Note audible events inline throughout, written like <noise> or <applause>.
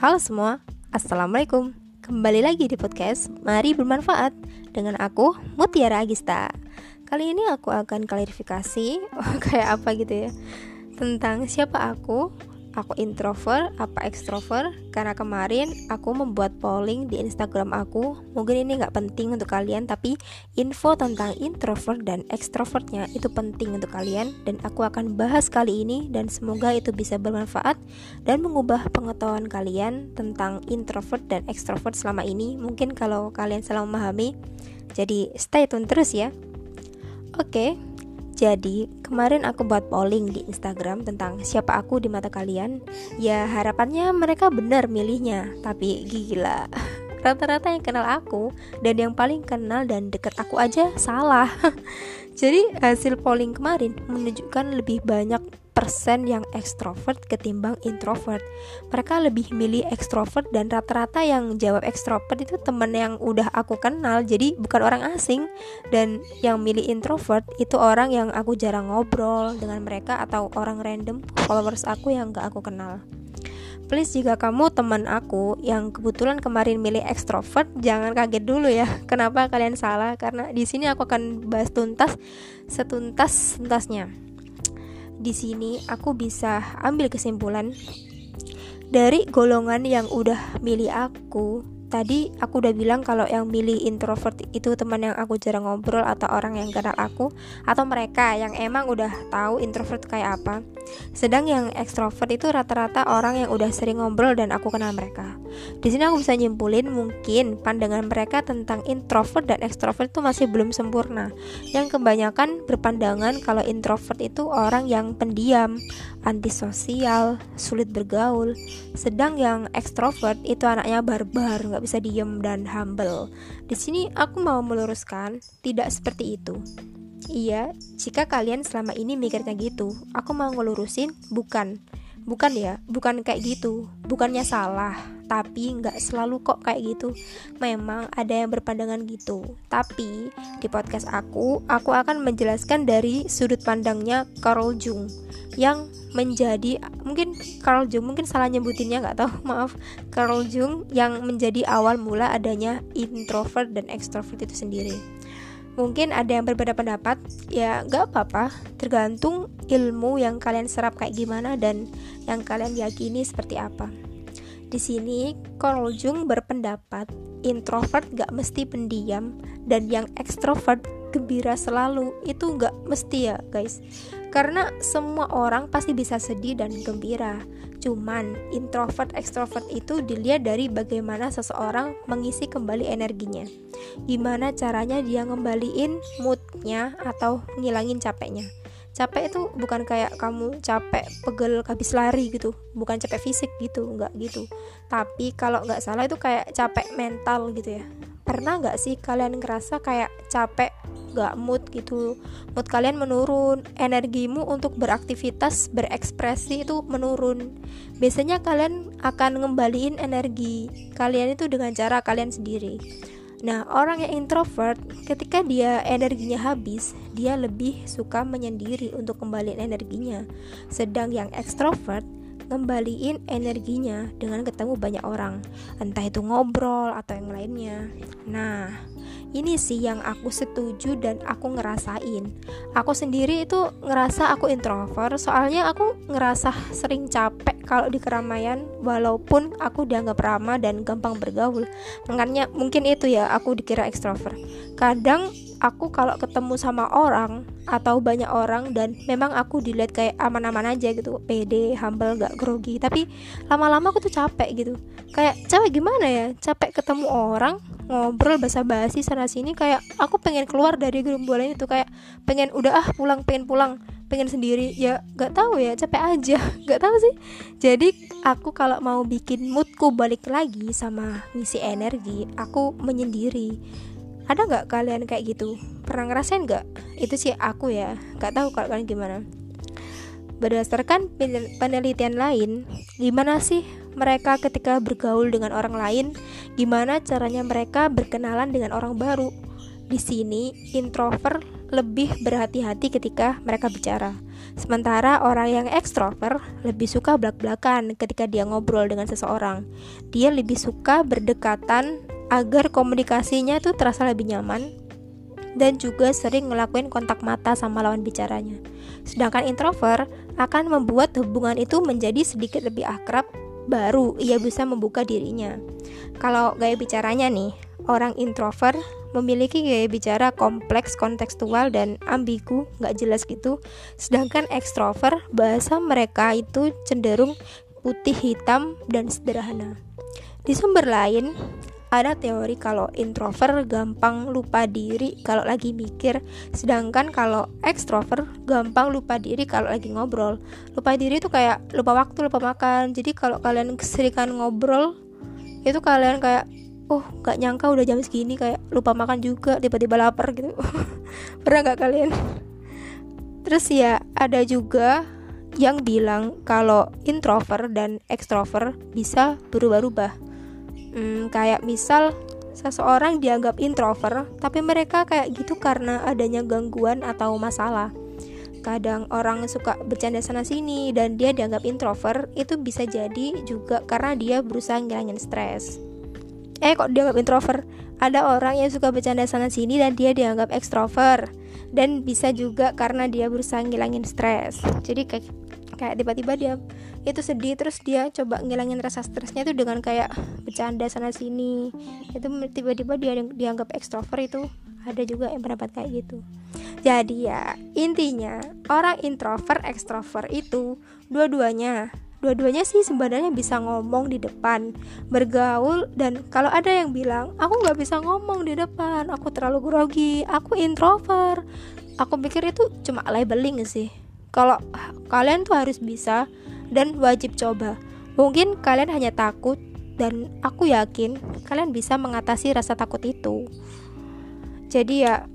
Halo semua, Assalamualaikum. Kembali lagi di podcast Mari Bermanfaat Dengan aku, Mutiara Agista. Kali ini aku akan klarifikasi <laughs> Kayak apa gitu ya Tentang siapa aku aku introvert apa extrovert? Karena kemarin aku membuat polling di Instagram aku. Mungkin ini nggak penting untuk kalian tapi info tentang introvert dan extrovertnya itu penting untuk kalian. Dan aku akan bahas kali ini dan semoga itu bisa bermanfaat dan mengubah pengetahuan kalian tentang introvert dan extrovert selama ini. Mungkin kalau kalian salah memahami jadi stay tune terus ya. Oke okay. Jadi, kemarin aku buat polling di Instagram tentang siapa aku di mata kalian. Ya, harapannya mereka benar milihnya, tapi gila. <laughs> Rata-rata yang kenal aku dan yang paling kenal dan deket aku aja salah. <laughs> Jadi, hasil polling kemarin menunjukkan lebih banyak yang ekstrovert ketimbang introvert. Mereka lebih milih ekstrovert dan rata-rata yang jawab ekstrovert itu temen yang udah aku kenal, jadi bukan orang asing. Dan yang milih introvert itu orang yang aku jarang ngobrol dengan mereka atau orang random followers aku yang gak aku kenal. Please jika kamu teman aku yang kebetulan kemarin milih ekstrovert, jangan kaget dulu ya. <laughs> Kenapa kalian salah? Karena di sini aku akan bahas tuntas setuntas tuntasnya di sini aku bisa ambil kesimpulan dari golongan yang udah milih aku tadi aku udah bilang kalau yang milih introvert itu teman yang aku jarang ngobrol atau orang yang kenal aku atau mereka yang emang udah tahu introvert kayak apa. Sedang yang ekstrovert itu rata-rata orang yang udah sering ngobrol dan aku kenal mereka. Di sini aku bisa nyimpulin mungkin pandangan mereka tentang introvert dan ekstrovert itu masih belum sempurna. Yang kebanyakan berpandangan kalau introvert itu orang yang pendiam, antisosial, sulit bergaul. Sedang yang ekstrovert itu anaknya barbar, nggak bisa diem dan humble. Di sini aku mau meluruskan, tidak seperti itu. Iya, jika kalian selama ini mikirnya gitu, aku mau ngelurusin bukan. Bukan ya, bukan kayak gitu. Bukannya salah, tapi nggak selalu kok kayak gitu. Memang ada yang berpandangan gitu. Tapi di podcast aku, aku akan menjelaskan dari sudut pandangnya Carl Jung yang menjadi mungkin Carl Jung mungkin salah nyebutinnya nggak tahu <laughs> maaf Carl Jung yang menjadi awal mula adanya introvert dan extrovert itu sendiri mungkin ada yang berbeda pendapat ya nggak apa-apa. Tergantung ilmu yang kalian serap kayak gimana dan yang kalian yakini seperti apa. Di sini Carl Jung berpendapat introvert gak mesti pendiam dan yang extrovert gembira selalu. Itu gak mesti ya guys karena semua orang pasti bisa sedih dan gembira. Cuman introvert extrovert itu dilihat dari bagaimana seseorang mengisi kembali energinya. Gimana caranya dia ngembaliin moodnya atau ngilangin capeknya. Capek itu bukan kayak kamu capek pegel habis lari gitu, bukan capek fisik gitu, nggak gitu. Tapi kalau nggak salah itu kayak capek mental gitu ya. Pernah nggak sih kalian ngerasa kayak capek gak mood gitu mood kalian menurun energimu untuk beraktivitas berekspresi itu menurun biasanya kalian akan ngembaliin energi kalian itu dengan cara kalian sendiri Nah, orang yang introvert, ketika dia energinya habis, dia lebih suka menyendiri untuk kembaliin energinya. Sedang yang ekstrovert, ngembaliin energinya dengan ketemu banyak orang, entah itu ngobrol atau yang lainnya. Nah, ini sih yang aku setuju dan aku ngerasain. Aku sendiri itu ngerasa aku introvert soalnya aku ngerasa sering capek kalau di keramaian walaupun aku dianggap ramah dan gampang bergaul. Makanya mungkin itu ya aku dikira extrovert kadang aku kalau ketemu sama orang atau banyak orang dan memang aku dilihat kayak aman-aman aja gitu pede humble gak grogi. Tapi lama-lama aku tuh capek gitu. Kayak capek gimana ya? Capek ketemu orang ngobrol basa-basi sana sini kayak aku pengen keluar dari gerombolan itu. Kayak pengen udah ah pulang pengen pulang pengen sendiri. Ya gak tahu ya capek aja. <laughs> Gak tahu sih. Jadi aku kalau mau bikin moodku balik lagi sama ngisi energi aku menyendiri ada nggak kalian kayak gitu pernah ngerasain nggak itu sih aku ya gak tahu kalau kalian gimana berdasarkan penelitian lain gimana sih mereka ketika bergaul dengan orang lain, gimana caranya mereka berkenalan dengan orang baru. Di sini, introvert lebih berhati-hati ketika mereka bicara. Sementara orang yang ekstrovert lebih suka belak-belakan ketika dia ngobrol dengan seseorang. Dia lebih suka berdekatan agar komunikasinya tuh terasa lebih nyaman dan juga sering ngelakuin kontak mata sama lawan bicaranya. Sedangkan introvert akan membuat hubungan itu menjadi sedikit lebih akrab baru ia bisa membuka dirinya. Kalau gaya bicaranya nih, orang introvert memiliki gaya bicara kompleks, kontekstual, dan ambigu, nggak jelas gitu. Sedangkan ekstrovert, bahasa mereka itu cenderung putih hitam dan sederhana. Di sumber lain, ada teori kalau introvert gampang lupa diri kalau lagi mikir, sedangkan kalau ekstrovert gampang lupa diri kalau lagi ngobrol. Lupa diri itu kayak lupa waktu, lupa makan. Jadi kalau kalian keserikan ngobrol, itu kalian kayak oh gak nyangka udah jam segini kayak lupa makan juga tiba-tiba lapar gitu <laughs> pernah gak kalian terus ya ada juga yang bilang kalau introvert dan extrovert bisa berubah-ubah hmm, kayak misal seseorang dianggap introvert tapi mereka kayak gitu karena adanya gangguan atau masalah. Kadang orang suka bercanda sana sini dan dia dianggap introvert itu bisa jadi juga karena dia berusaha ngilangin stres. Eh kok dianggap introvert? Ada orang yang suka bercanda sana sini dan dia dianggap ekstrovert. Dan bisa juga karena dia berusaha ngilangin stres. Jadi kayak kayak tiba-tiba dia itu sedih terus dia coba ngilangin rasa stresnya itu dengan kayak bercanda sana sini. Itu tiba-tiba dia dianggap ekstrovert itu ada juga yang pendapat kayak gitu. Jadi ya intinya orang introvert ekstrovert itu dua-duanya dua-duanya sih sebenarnya bisa ngomong di depan bergaul dan kalau ada yang bilang aku nggak bisa ngomong di depan aku terlalu grogi aku introvert. Aku pikir itu cuma labeling sih kalau kalian tuh harus bisa dan wajib coba. Mungkin kalian hanya takut dan aku yakin kalian bisa mengatasi rasa takut itu. Jadi ya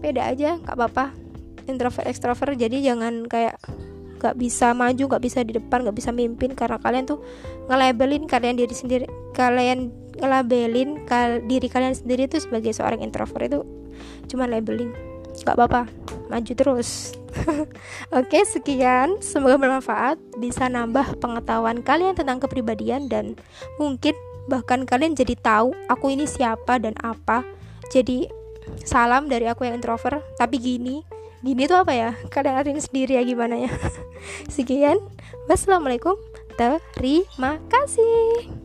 beda aja, nggak apa-apa. Introvert extrovert jadi jangan kayak nggak bisa maju, nggak bisa di depan, nggak bisa mimpin karena kalian tuh ngelabelin kalian diri sendiri, kalian ngelabelin kal diri kalian sendiri tuh sebagai seorang introvert itu cuma labeling nggak apa-apa maju terus <laughs> Oke, sekian. Semoga bermanfaat, bisa nambah pengetahuan kalian tentang kepribadian dan mungkin bahkan kalian jadi tahu aku ini siapa dan apa. Jadi salam dari aku yang introvert, tapi gini. Gini tuh apa ya? Kalian artiin sendiri ya gimana ya. <laughs> Sekian. Wassalamualaikum. Terima kasih.